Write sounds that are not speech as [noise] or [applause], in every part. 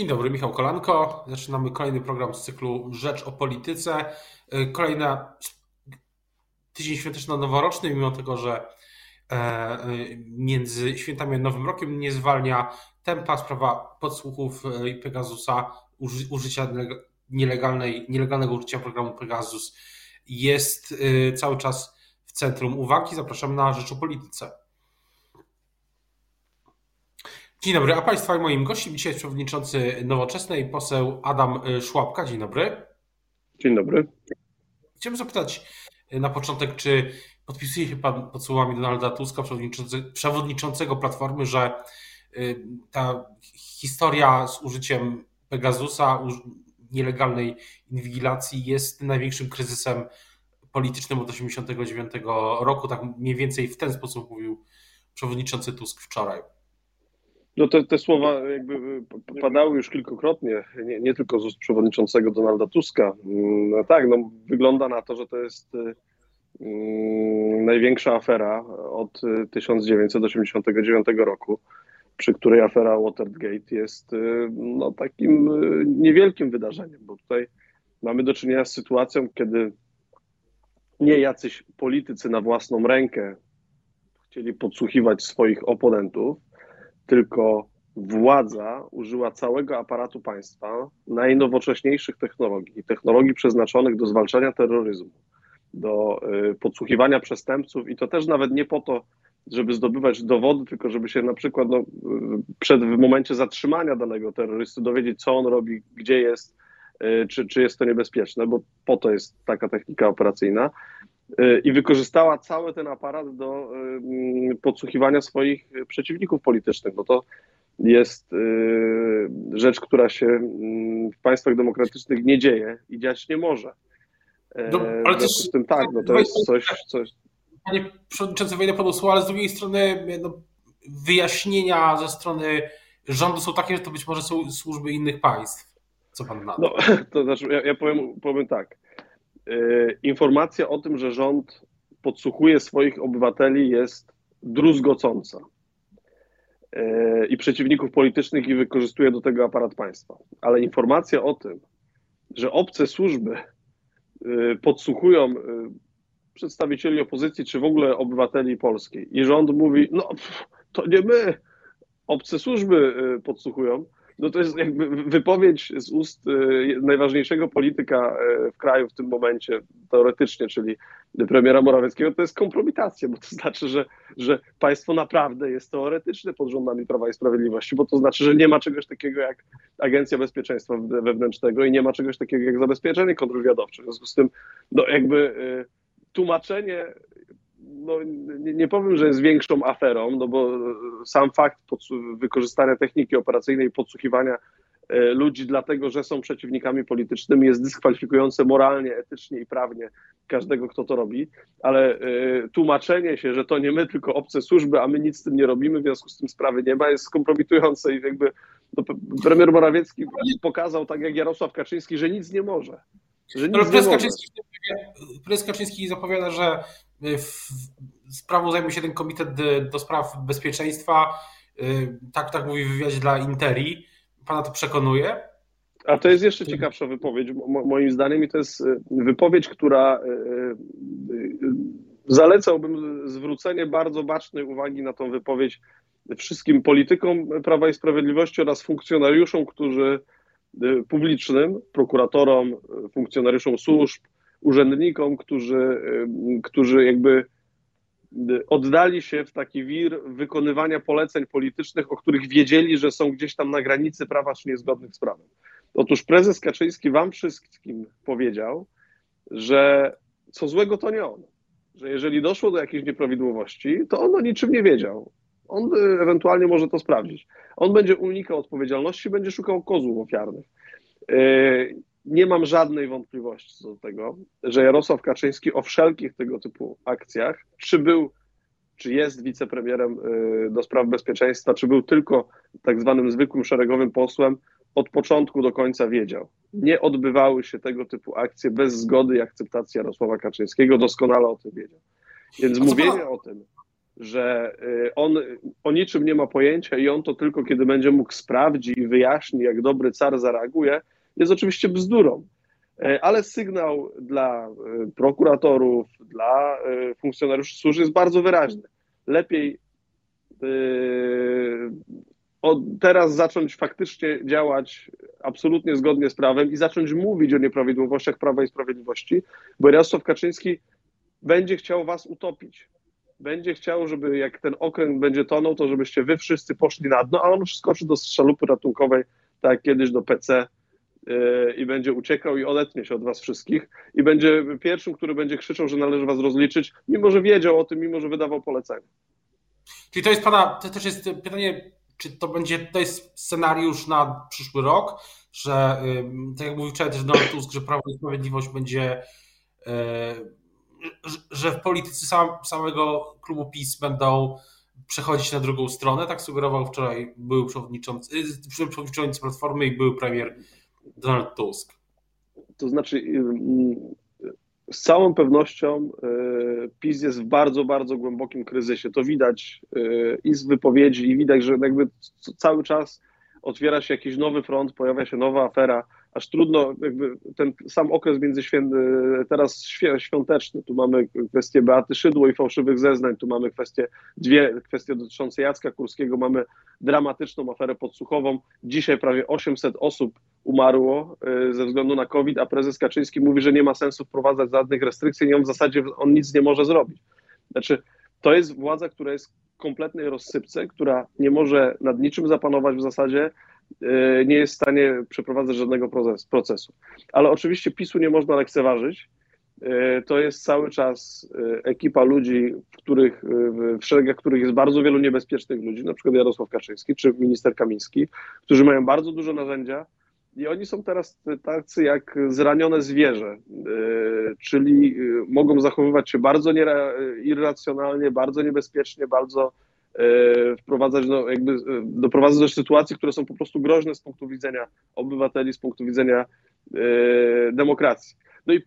Dzień dobry, Michał Kolanko. Zaczynamy kolejny program z cyklu Rzecz o Polityce. Kolejna tydzień świąteczno-noworoczny, mimo tego, że e, między świętami a Nowym Rokiem nie zwalnia tempa sprawa podsłuchów e, Pegasusa, użycia nielegalnej, nielegalnego użycia programu Pegasus jest e, cały czas w centrum uwagi. Zapraszam na Rzecz o Polityce. Dzień dobry, a Państwa i moim gościem dzisiaj jest przewodniczący Nowoczesnej, poseł Adam y, Szłapka. Dzień dobry. Dzień dobry. Chciałbym zapytać y, na początek, czy podpisuje się Pan pod słowami Donalda Tuska, przewodniczącego Platformy, że y, ta historia z użyciem Pegasusa, nielegalnej inwigilacji jest największym kryzysem politycznym od 1989 roku. Tak mniej więcej w ten sposób mówił przewodniczący Tusk wczoraj. No te, te słowa jakby y, padały już kilkukrotnie, nie, nie tylko z ust przewodniczącego Donalda Tuska. Mm, no tak, no, wygląda na to, że to jest y, mm, największa afera od 1989 y, roku, przy której afera Watergate jest no, takim niewielkim wydarzeniem, bo tutaj mamy do czynienia z sytuacją, kiedy nie jacyś politycy na własną rękę chcieli podsłuchiwać swoich oponentów, tylko władza użyła całego aparatu państwa najnowocześniejszych technologii, technologii przeznaczonych do zwalczania terroryzmu, do y, podsłuchiwania przestępców i to też nawet nie po to, żeby zdobywać dowody, tylko żeby się na przykład no, y, przed w momencie zatrzymania danego terrorysty dowiedzieć, co on robi, gdzie jest, y, czy, czy jest to niebezpieczne, bo po to jest taka technika operacyjna. Y, i wykorzystała cały ten aparat do y, podsłuchiwania swoich przeciwników politycznych, bo to jest y, rzecz, która się w państwach demokratycznych nie dzieje i dziać nie może. No, ale też, z tym tak, no to jest coś, coś... Panie Przewodniczący, wejdę pod słowo, ale z drugiej strony no, wyjaśnienia ze strony rządu są takie, że to być może są służby innych państw. Co pan na to? No, [laughs] to znaczy, ja, ja powiem, powiem tak. E, informacja o tym, że rząd podsłuchuje swoich obywateli jest druzgocąca e, i przeciwników politycznych i wykorzystuje do tego aparat państwa. Ale informacja o tym, że obce służby e, podsłuchują przedstawicieli opozycji, czy w ogóle obywateli polskiej i rząd mówi, no to nie my, obce służby podsłuchują, no to jest jakby wypowiedź z ust y, najważniejszego polityka y, w kraju w tym momencie, teoretycznie, czyli premiera Morawieckiego, to jest kompromitacja, bo to [laughs] znaczy, że, że państwo naprawdę jest teoretyczne pod rządami Prawa i Sprawiedliwości, bo to znaczy, że nie ma czegoś takiego jak Agencja Bezpieczeństwa Wewnętrznego i nie ma czegoś takiego jak zabezpieczenie kontrwywiadowcze. W związku z tym, no jakby y, tłumaczenie no, nie, nie, powiem, że jest większą aferą, no bo sam fakt wykorzystania techniki operacyjnej i podsłuchiwania e, ludzi dlatego, że są przeciwnikami politycznymi jest dyskwalifikujące moralnie, etycznie i prawnie każdego, kto to robi, ale y, tłumaczenie się, że to nie my, tylko obce służby, a my nic z tym nie robimy, w związku z tym sprawy nie ma, jest skompromitujące i jakby no, premier Morawiecki pokazał, tak jak Jarosław Kaczyński, że nic nie może. Że nic prezes, Kaczyński, prezes Kaczyński zapowiada, że sprawą zajmie się ten komitet do spraw bezpieczeństwa. Y, tak, tak mówi w wywiadzie dla Interi. Pana to przekonuje? A to jest jeszcze ciekawsza wypowiedź, moim zdaniem, i to jest y, wypowiedź, która zalecałbym zwrócenie bardzo bacznej uwagi na tą wypowiedź wszystkim politykom Prawa i Sprawiedliwości oraz funkcjonariuszom, którzy Y, publicznym, prokuratorom, y, funkcjonariuszom służb, urzędnikom, którzy, y, którzy jakby oddali się w taki wir wykonywania poleceń politycznych, o których wiedzieli, że są gdzieś tam na granicy prawa czy niezgodnych z prawem. Otóż prezes Kaczyński wam wszystkim powiedział, że co złego to nie on. Że jeżeli doszło do jakichś nieprawidłowości, to on o niczym nie wiedział. On ewentualnie może to sprawdzić. On będzie unikał odpowiedzialności, będzie szukał kozłów ofiarnych. Nie mam żadnej wątpliwości co do tego, że Jarosław Kaczyński o wszelkich tego typu akcjach, czy był, czy jest wicepremierem e, do spraw bezpieczeństwa, czy był tylko tak zwanym zwykłym szeregowym posłem, od początku do końca wiedział. Nie odbywały się tego typu akcje bez zgody i akceptacji Jarosława Kaczyńskiego, doskonale o tym wiedział. Więc mówienie o tym, że on o niczym nie ma pojęcia i on to tylko kiedy będzie mógł sprawdzi i wyjaśni, jak dobry car zareaguje, jest oczywiście bzdurą. Ale sygnał dla prokuratorów, dla funkcjonariuszy służby jest bardzo wyraźny. Lepiej teraz zacząć faktycznie działać absolutnie zgodnie z prawem i zacząć mówić o nieprawidłowościach Prawa i Sprawiedliwości, bo Jarosław Kaczyński będzie chciał was utopić. Będzie chciał, żeby jak ten okręt będzie tonął, to żebyście wy wszyscy poszli na dno, a on skoczy do szalupy ratunkowej, tak jak kiedyś do PC i będzie uciekał i odetnie się od was wszystkich i będzie pierwszym, który będzie krzyczał, że należy was rozliczyć, mimo że wiedział o tym, mimo że wydawał polecenie. Czyli to jest pana, to też jest pytanie czy to będzie, to jest scenariusz na przyszły rok, że tak jak mówił wczoraj też Donald Tusk, że Prawo i Sprawiedliwość będzie, e, że w polityce sam, samego klubu PiS będą przechodzić na drugą stronę, tak sugerował wczoraj były przewodniczący, y, przewodniczący Platformy i był premier Donald Tusk. To znaczy z całą pewnością e, PiS jest w bardzo, bardzo głębokim kryzysie. To widać i z wypowiedzi, i widać, że jakby cały czas otwiera się jakiś nowy front, pojawia się nowa afera aż trudno, jakby ten sam okres między teraz świąteczny, tu mamy kwestię Beaty Szydło i fałszywych zeznań, tu mamy kwestie, dwie kwestie dotyczące Jacka Kurskiego, mamy dramatyczną aferę podsłuchową. Dzisiaj prawie 800 osób umarło y, ze względu na COVID, a prezes Kaczyński mówi, że nie ma sensu wprowadzać żadnych restrykcji i on w zasadzie on nic nie może zrobić. Znaczy, to jest władza, która jest kompletnej rozsypce, która nie może nad niczym zapanować w zasadzie, nie jest w stanie przeprowadzać żadnego procesu. Ale oczywiście PiSu nie można lekceważyć. E, to jest cały czas e, ekipa ludzi, w, których, w szeregach których jest bardzo wielu niebezpiecznych ludzi, na przykład Jarosław Kaczyński czy minister Kamiński, którzy mają bardzo dużo narzędzia i oni są teraz tacy jak zranione zwierzę, czyli mogą zachowywać się bardzo irracjonalnie, bardzo niebezpiecznie, bardzo wprowadzać, no, jakby e, doprowadzać do sytuacji, które są po prostu groźne z punktu widzenia obywateli, z punktu widzenia e, demokracji. No i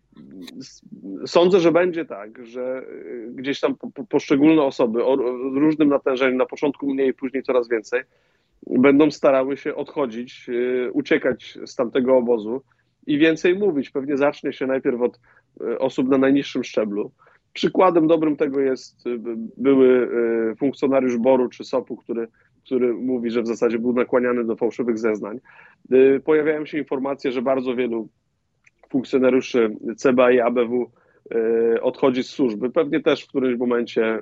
sądzę, że będzie tak, że gdzieś tam poszczególne osoby o różnym natężeniu, na początku mniej, później coraz więcej, będą starały się odchodzić, uciekać z tamtego obozu i więcej mówić. Pewnie zacznie się najpierw od osób na najniższym szczeblu, Przykładem dobrym tego jest y, były y, funkcjonariusz Boru czy SOP-u, który, który mówi, że w zasadzie był nakłaniany do fałszywych zeznań. Y, pojawiają się informacje, że bardzo wielu funkcjonariuszy CBA i ABW odchodzi z służby. Pewnie też w którymś momencie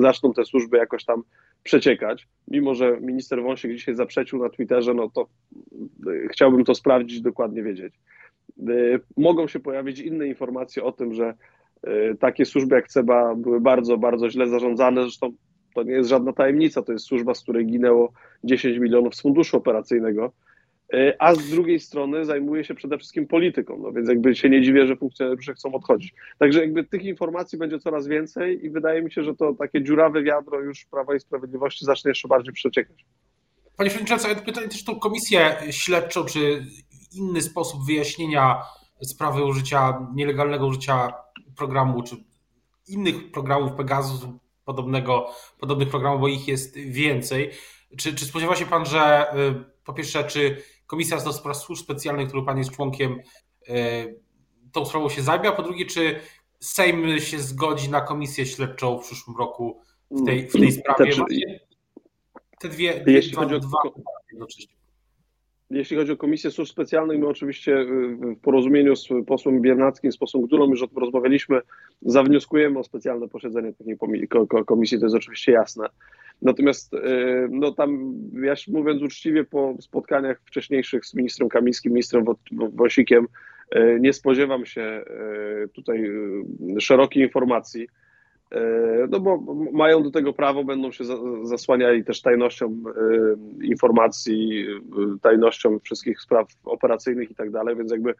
zaczną te służby jakoś tam przeciekać. Mimo, że minister Wąsik dzisiaj zaprzeczył na Twitterze, no to chciałbym to sprawdzić, dokładnie wiedzieć. Mogą się pojawić inne informacje o tym, że takie służby jak CEBA były bardzo, bardzo źle zarządzane. Zresztą to nie jest żadna tajemnica, to jest służba, z której ginęło 10 milionów z funduszu operacyjnego, y, a z drugiej strony zajmuje się przede wszystkim polityką, no więc jakby się nie dziwię, że funkcjonariusze chcą odchodzić. Także jakby tych informacji będzie coraz więcej i wydaje mi się, że to takie dziurawe wiadro już Prawa i Sprawiedliwości zacznie jeszcze bardziej przeciekać. Panie Przewodniczący, ja pytanie też tą komisję śledczą, czy inny sposób wyjaśnienia sprawy użycia, nielegalnego użycia programu, czy innych programów Pegasus, podobnego, podobnych programów, bo ich jest więcej. Czy, czy spodziewa się Pan, że y, po pierwsze, czy Komisja do Spraw Służb Specjalnych, której Pan jest członkiem, y, tą sprawą się zajmie, a po drugie, czy Sejm się zgodzi na komisję śledczą w przyszłym roku w tej, w tej sprawie? Znaczy, te dwie, jeśli chodzi o, dwa jednocześnie. Jeśli chodzi o Komisję Służb Specjalnych, my oczywiście y, w porozumieniu z posłem Biernackim, z posłem Gdulą już rozmawialiśmy, zawnioskujemy o specjalne posiedzenie takiej komisji, to jest oczywiście jasne. Natomiast y, no tam, ja mówiąc uczciwie, po spotkaniach wcześniejszych z ministrem Kamińskim, ministrem Wąsikiem, y, nie spodziewam się tutaj szerokiej informacji no bo mają do tego prawo, będą się zasłaniali też tajnością e, informacji, e, tajnością wszystkich spraw operacyjnych i tak dalej, więc jakby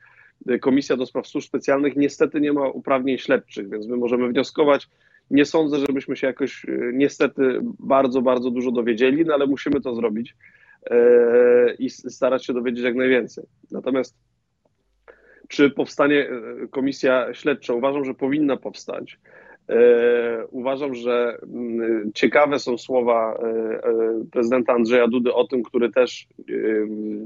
Komisja do Spraw Służb Specjalnych niestety nie ma uprawnień śledczych, więc my możemy wnioskować. Nie sądzę, żebyśmy się jakoś niestety bardzo, bardzo dużo dowiedzieli, no ale musimy to zrobić i starać się dowiedzieć jak najwięcej. Natomiast czy powstanie komisja śledcza? Uważam, że powinna powstać. Uważam, że mm, ciekawe są słowa prezydenta Andrzeja Dudy o tym, który też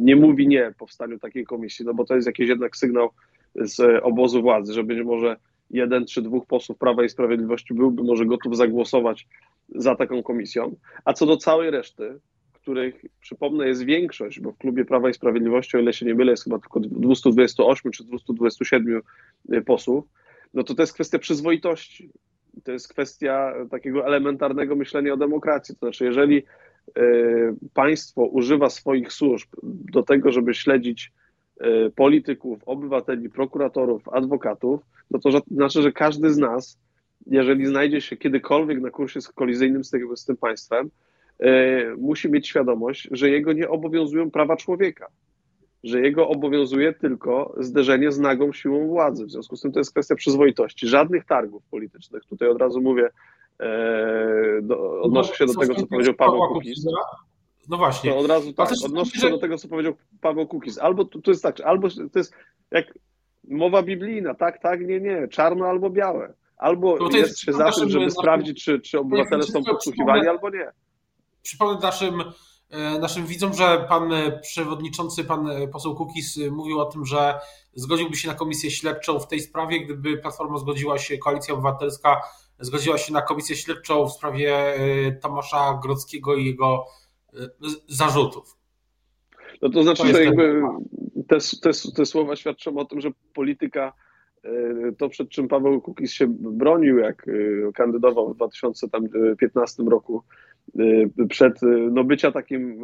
nie mówi nie powstaniu takiej komisji, no bo to jest jakiś jednak sygnał z obozu władzy, że być może jeden czy dwóch posłów Prawa i Sprawiedliwości byłby może gotów zagłosować za taką komisją. A co do całej reszty, których przypomnę jest większość, bo w klubie Prawa i Sprawiedliwości, o ile się nie mylę, jest chyba tylko 228 czy 227 posłów, no to to jest kwestia przyzwoitości. To jest kwestia takiego elementarnego myślenia o demokracji. To znaczy, jeżeli y, państwo używa swoich służb do tego, żeby śledzić y, polityków, obywateli, prokuratorów, adwokatów, no to znaczy, że każdy z nas, jeżeli znajdzie się kiedykolwiek na kursie kolizyjnym z, z tym państwem, e, musi mieć świadomość, że jego nie obowiązują prawa człowieka, że jego obowiązuje tylko zderzenie z nagą siłą władzy. W związku z tym to jest kwestia przyzwoitości. Żadnych targów politycznych. Tutaj od razu mówię, e, do, odnoszę się do tego, co powiedział Paweł Kukiz. No właśnie. To od razu tak, odnoszę się do tego, co powiedział Paweł Kukiz. Albo to, to jest tak, albo to jest jak mowa biblijna, tak, tak, nie, nie, czarno albo białe. Albo no jest, się za tym, żeby sprawdzić, czy, czy obywatele są podsłuchiwani, albo nie. Przypomnę naszym, naszym widzom, że pan przewodniczący, pan poseł Kukis mówił o tym, że zgodziłby się na komisję śledczą w tej sprawie, gdyby Platforma zgodziła się, Koalicja Obywatelska zgodziła się na komisję śledczą w sprawie e, Tomasza Grodzkiego i jego e, zarzutów. No to znaczy, to że jakby te, te, te słowa świadczą o tym, że polityka e, to, przed czym Paweł Kukiz się bronił, jak e, kandydował w 2015 roku, e, przed no, bycia takim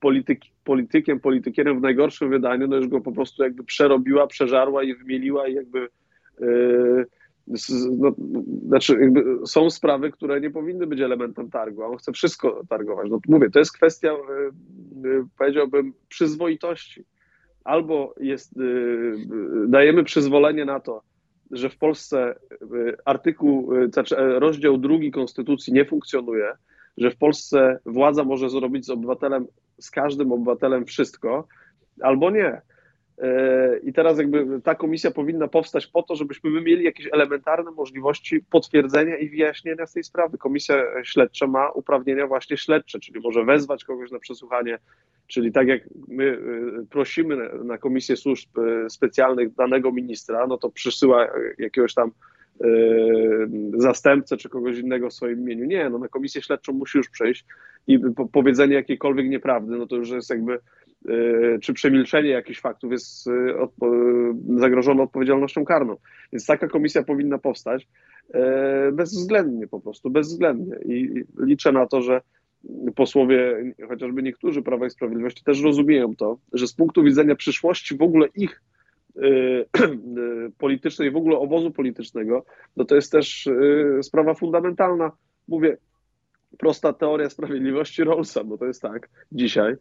polityk, politykiem, politykierem w najgorszym wydaniu, no już go po prostu jakby przerobiła, przeżarła i wymieliła i jakby no, znaczy są sprawy, które nie powinny być elementem targu, a on chce wszystko targować. No mówię, to jest kwestia, powiedziałbym, przyzwoitości. Albo jest, dajemy przyzwolenie na to, że w Polsce artykuł, znaczy rozdział drugi Konstytucji nie funkcjonuje, że w Polsce władza może zrobić z obywatelem, z każdym obywatelem wszystko, albo nie. E, I teraz jakby ta komisja powinna powstać po to, żebyśmy my mieli jakieś elementarne możliwości potwierdzenia i wyjaśnienia z tej sprawy. Komisja śledcza ma uprawnienia właśnie śledcze, czyli może wezwać kogoś na przesłuchanie, czyli tak jak my e, prosimy na komisję służb e, specjalnych danego ministra, no to przysyła jakiegoś tam zastępcę czy kogoś innego w swoim imieniu. Nie, no na komisję śledczą musi już przejść i powiedzenie jakiejkolwiek nieprawdy, no to już jest jakby czy przemilczenie jakichś faktów jest e, zagrożone odpowiedzialnością karną. Więc taka komisja powinna powstać e, bezwzględnie po prostu, bezwzględnie. I liczę na to, że posłowie, chociażby niektórzy Prawa i Sprawiedliwości też rozumieją to, że z punktu widzenia przyszłości w ogóle ich politycznej, w ogóle obozu politycznego, no to jest też sprawa fundamentalna. Mówię, prosta teoria sprawiedliwości Rawlsa, bo to jest tak dzisiaj,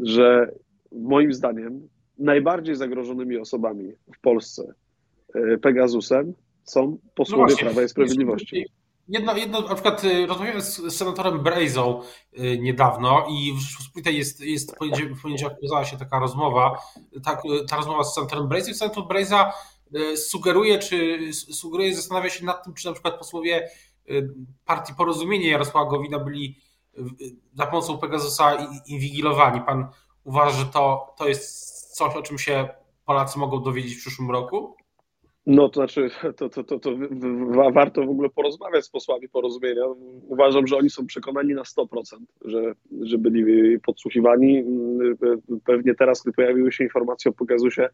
że moim zdaniem najbardziej zagrożonymi osobami w Polsce e, Pegasusem są posłowie no Prawa i Sprawiedliwości. Jedno, jedno, na przykład e, rozmawiałem z senatorem Brejzą e, niedawno i w Rzeczpospolitej jest, jest w poniedziałek okazała się taka rozmowa, ta, ta rozmowa z senatorem Brejzą i senator Brejza sugeruje, czy sugeruje, zastanawia się nad tym, czy na przykład posłowie partii Porozumienie Jarosława Gowina byli za pomocą Pegasusa inwigilowani. Pan uważa, że to, to jest coś, o czym się Polacy mogą dowiedzieć w przyszłym roku? No to znaczy, to, to, to, to warto w ogóle porozmawiać z posłami porozumienia. Uważam, że oni są przekonani na 100%, że, że byli podsłuchiwani. Pewnie teraz, gdy pojawiły się informacje o Pegasusie,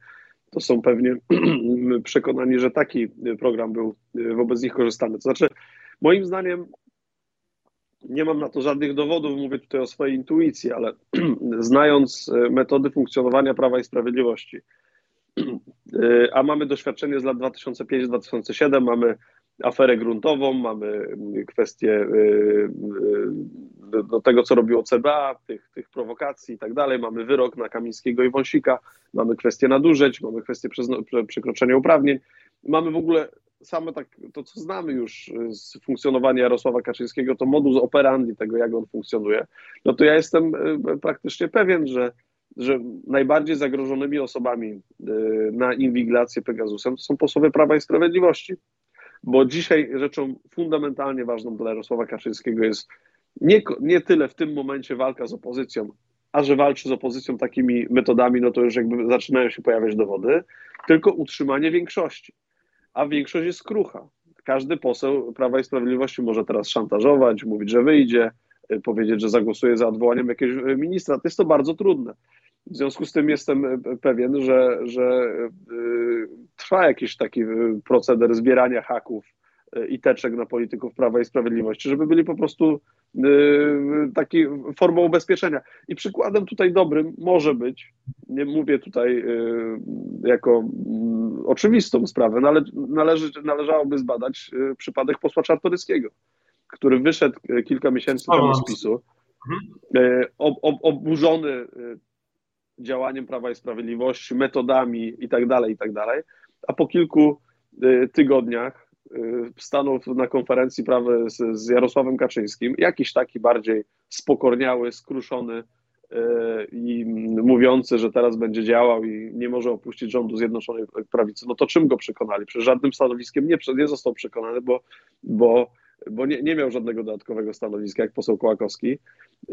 to są pewnie [clears throat] przekonani, że taki program był wobec nich korzystany. To znaczy, moim zdaniem nie mam na to żadnych dowodów, mówię tutaj o swojej intuicji, ale [clears throat] znając e, metody funkcjonowania Prawa i Sprawiedliwości, [clears throat] e, a mamy doświadczenie z lat 2005-2007, mamy aferę gruntową, mamy kwestię e, do tego, co robiło CBA, tych, tych prowokacji i tak dalej, mamy wyrok na Kamińskiego i Wąsika, mamy kwestię nadużyć, mamy kwestię przekroczenia uprawnień, mamy w ogóle same tak, to co znamy już z funkcjonowania Jarosława Kaczyńskiego, to modus operandi tego, jak on funkcjonuje, no to ja jestem e, praktycznie pewien, że, że najbardziej zagrożonymi osobami e, na inwigilację Pegasusem są posłowie Prawa i Sprawiedliwości. bo dzisiaj rzeczą fundamentalnie ważną dla Jarosława Kaczyńskiego jest nie, nie tyle w tym momencie walka z opozycją, a że walczy z opozycją takimi metodami, no to już jakby zaczynają się pojawiać dowody, tylko utrzymanie większości. A większość jest krucha. Każdy poseł Prawa i Sprawiedliwości może teraz szantażować, mówić, że wyjdzie, y, powiedzieć, że zagłosuje za odwołaniem jakiegoś y, ministra. To jest to bardzo trudne. W związku z tym jestem y, pewien, że, że trwa jakiś taki proceder zbierania haków i teczek na polityków Prawa i Sprawiedliwości, żeby byli po prostu taki formą ubezpieczenia. I przykładem tutaj dobrym może być, nie mówię tutaj jako mm, oczywistą sprawę, no ale należy, należałoby zbadać przypadek posła Czartoryskiego, który wyszedł kilka miesięcy temu z PiSu, mhm. oburzony działaniem Prawa i Sprawiedliwości, metodami i tak dalej, i tak dalej, a po kilku tygodniach stanął na konferencji prawie z, z Jarosławem Kaczyńskim, jakiś taki bardziej spokorniały, skruszony y, i mówiący, że teraz będzie działał i nie może opuścić rządu Zjednoczonej Prawicy, no to czym go przekonali? Przez żadnym stanowiskiem nie, nie został przekonany, bo, bo, bo nie, nie miał żadnego dodatkowego stanowiska, jak poseł Kołakowski.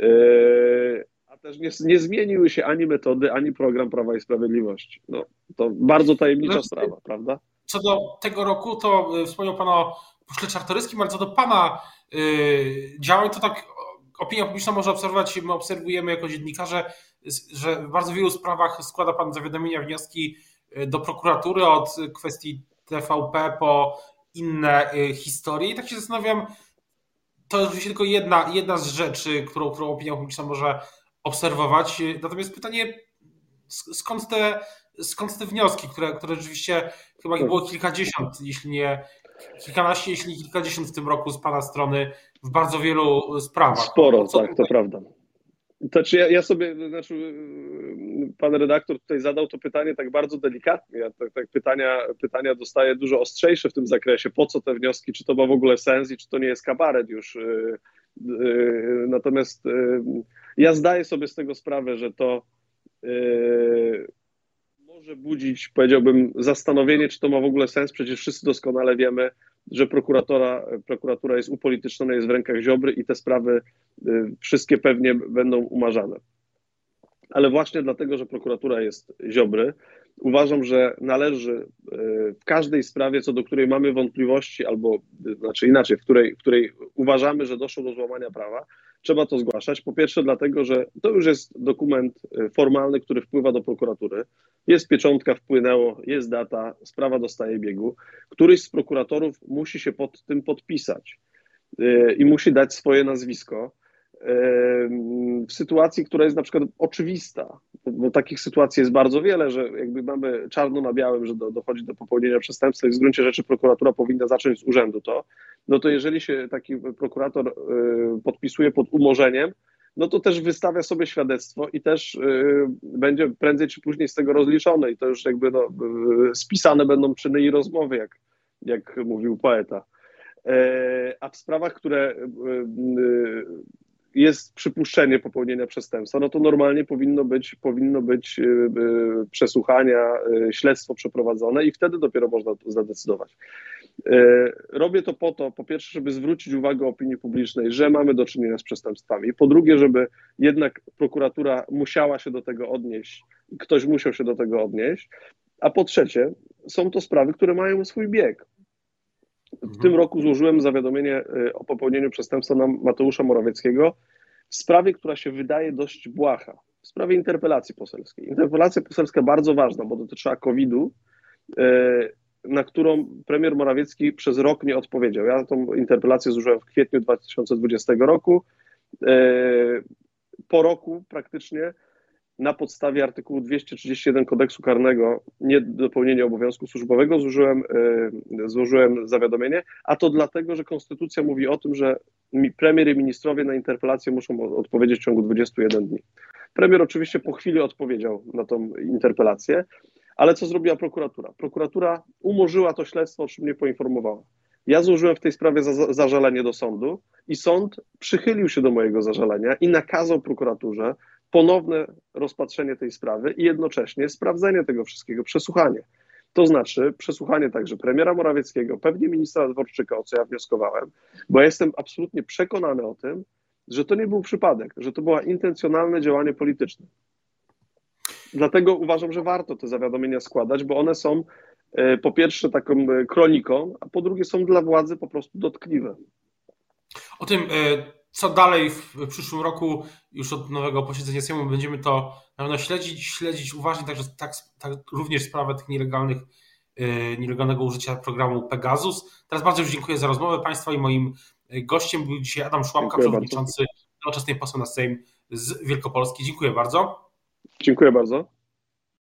Y, a też nie, nie zmieniły się ani metody, ani program Prawa i Sprawiedliwości. No, to bardzo tajemnicza no, sprawa, prawda? Co do tego roku, to y, wspomniał Pan o pośle Czartoryskim, ale co do Pana y, działań, to tak opinia publiczna może obserwować, my obserwujemy jako dziennikarze, że w bardzo wielu sprawach składa Pan zawiadomienia, wnioski y, do prokuratury od kwestii TVP po inne historie. I tak się zastanawiam, to jest oczywiście tylko jedna, jedna z rzeczy, którą, którą opinia publiczna może obserwować. Natomiast pytanie, skąd te, skąd te wnioski, które, które rzeczywiście chyba ich było kilkadziesiąt, jeśli nie kilkanaście, jeśli kilkadziesiąt w tym roku z Pana strony w bardzo wielu sprawach. Sporo, Co tak, to prawda. To czy ja, ja, sobie, znaczy, pan redaktor tutaj zadał to pytanie tak bardzo delikatnie. Ja tak, tak, pytania, pytania dostaję dużo ostrzejsze w tym zakresie. Po co te wnioski? Czy to ma w ogóle sens i czy to nie jest kabaret już? Y, y, natomiast y, ja zdaję sobie z tego sprawę, że to może budzić, powiedziałbym, zastanowienie, czy to ma w ogóle sens. Przecież wszyscy doskonale wiemy, że prokuratora, prokuratura jest upolityczniona, jest w rękach Ziobry i te sprawy y, wszystkie pewnie będą umarzane. Ale właśnie dlatego, że prokuratura jest Ziobry, uważam, że należy y, w każdej sprawie, co do której mamy wątpliwości, albo znaczy inaczej, w której, w której uważamy, że doszło do złamania prawa, trzeba to zgłaszać. Po pierwsze, dlatego, że to już jest dokument y, formalny, który wpływa do prokuratury. Jest pieczątka, wpłynęło, jest data, sprawa dostaje biegu. Któryś z prokuratorów musi się pod tym podpisać y, i musi dać swoje nazwisko w sytuacji, która jest na przykład oczywista, bo takich sytuacji jest bardzo wiele, że jakby mamy czarno na białym, że do, dochodzi do popełnienia przestępstwa i w gruncie rzeczy prokuratura powinna zacząć z urzędu to, no to jeżeli się taki prokurator y, podpisuje pod umorzeniem, no to też wystawia sobie świadectwo i też y, będzie prędzej czy później z tego rozliczone i to już jakby no, y, spisane będą czyny i rozmowy, jak, jak mówił poeta. E, a w sprawach, które jest przypuszczenie popełnienia przestępstwa, no to normalnie powinno być, powinno być y, y, przesłuchania, y, śledztwo przeprowadzone i wtedy dopiero można zadecydować. Robię to po to, po pierwsze, żeby zwrócić uwagę opinii publicznej, że mamy do czynienia z przestępstwami. Po drugie, żeby jednak prokuratura musiała się do tego odnieść, ktoś musiał się do tego odnieść. A po trzecie, są to sprawy, które mają swój bieg. W mhm. tym roku złożyłem zawiadomienie y, o popełnieniu przestępstwa na Mateusza Morawieckiego w sprawie, która się wydaje dość błaha, w sprawie interpelacji poselskiej. Interpelacja poselska bardzo ważna, bo dotyczyła COVID-u, y, na którą premier Morawiecki przez rok nie odpowiedział. Ja tą interpelację złożyłem w kwietniu 2020 roku. Y, po roku praktycznie na podstawie artykułu 231 kodeksu karnego niedopełnienie obowiązku służbowego złożyłem, e, złożyłem zawiadomienie, a to dlatego, że konstytucja mówi o tym, że premier i ministrowie na interpelację muszą odpowiedzieć w ciągu 21 dni. Premier oczywiście po chwili odpowiedział na tą interpelację, ale co zrobiła prokuratura? Prokuratura umorzyła to śledztwo, o czym mnie poinformowała. Ja złożyłem w tej sprawie za, zażalenie do sądu i sąd przychylił się do mojego zażalenia i nakazał prokuraturze ponowne rozpatrzenie tej sprawy i jednocześnie sprawdzenie tego wszystkiego, przesłuchanie. To znaczy przesłuchanie także premiera Morawieckiego, pewnie ministra Dworczyka, o co ja wnioskowałem, bo ja jestem absolutnie przekonany o tym, że to nie był przypadek, że to było intencjonalne działanie polityczne. Dlatego uważam, że warto te zawiadomienia składać, bo one są e, po pierwsze taką e, kroniką, a po drugie są dla władzy po prostu dotkliwe. O tym, e, co dalej w przyszłym roku, już od nowego posiedzenia Sejmu, będziemy to na pewno śledzić, śledzić uważnie, także tak, tak również sprawę tych nielegalnych, nielegalnego użycia programu Pegasus. Teraz bardzo już dziękuję za rozmowę Państwa i moim gościem był dzisiaj Adam Szłapka, przewodniczący nowoczesnej poseł na Sejm z Wielkopolski. Dziękuję bardzo. Dziękuję bardzo.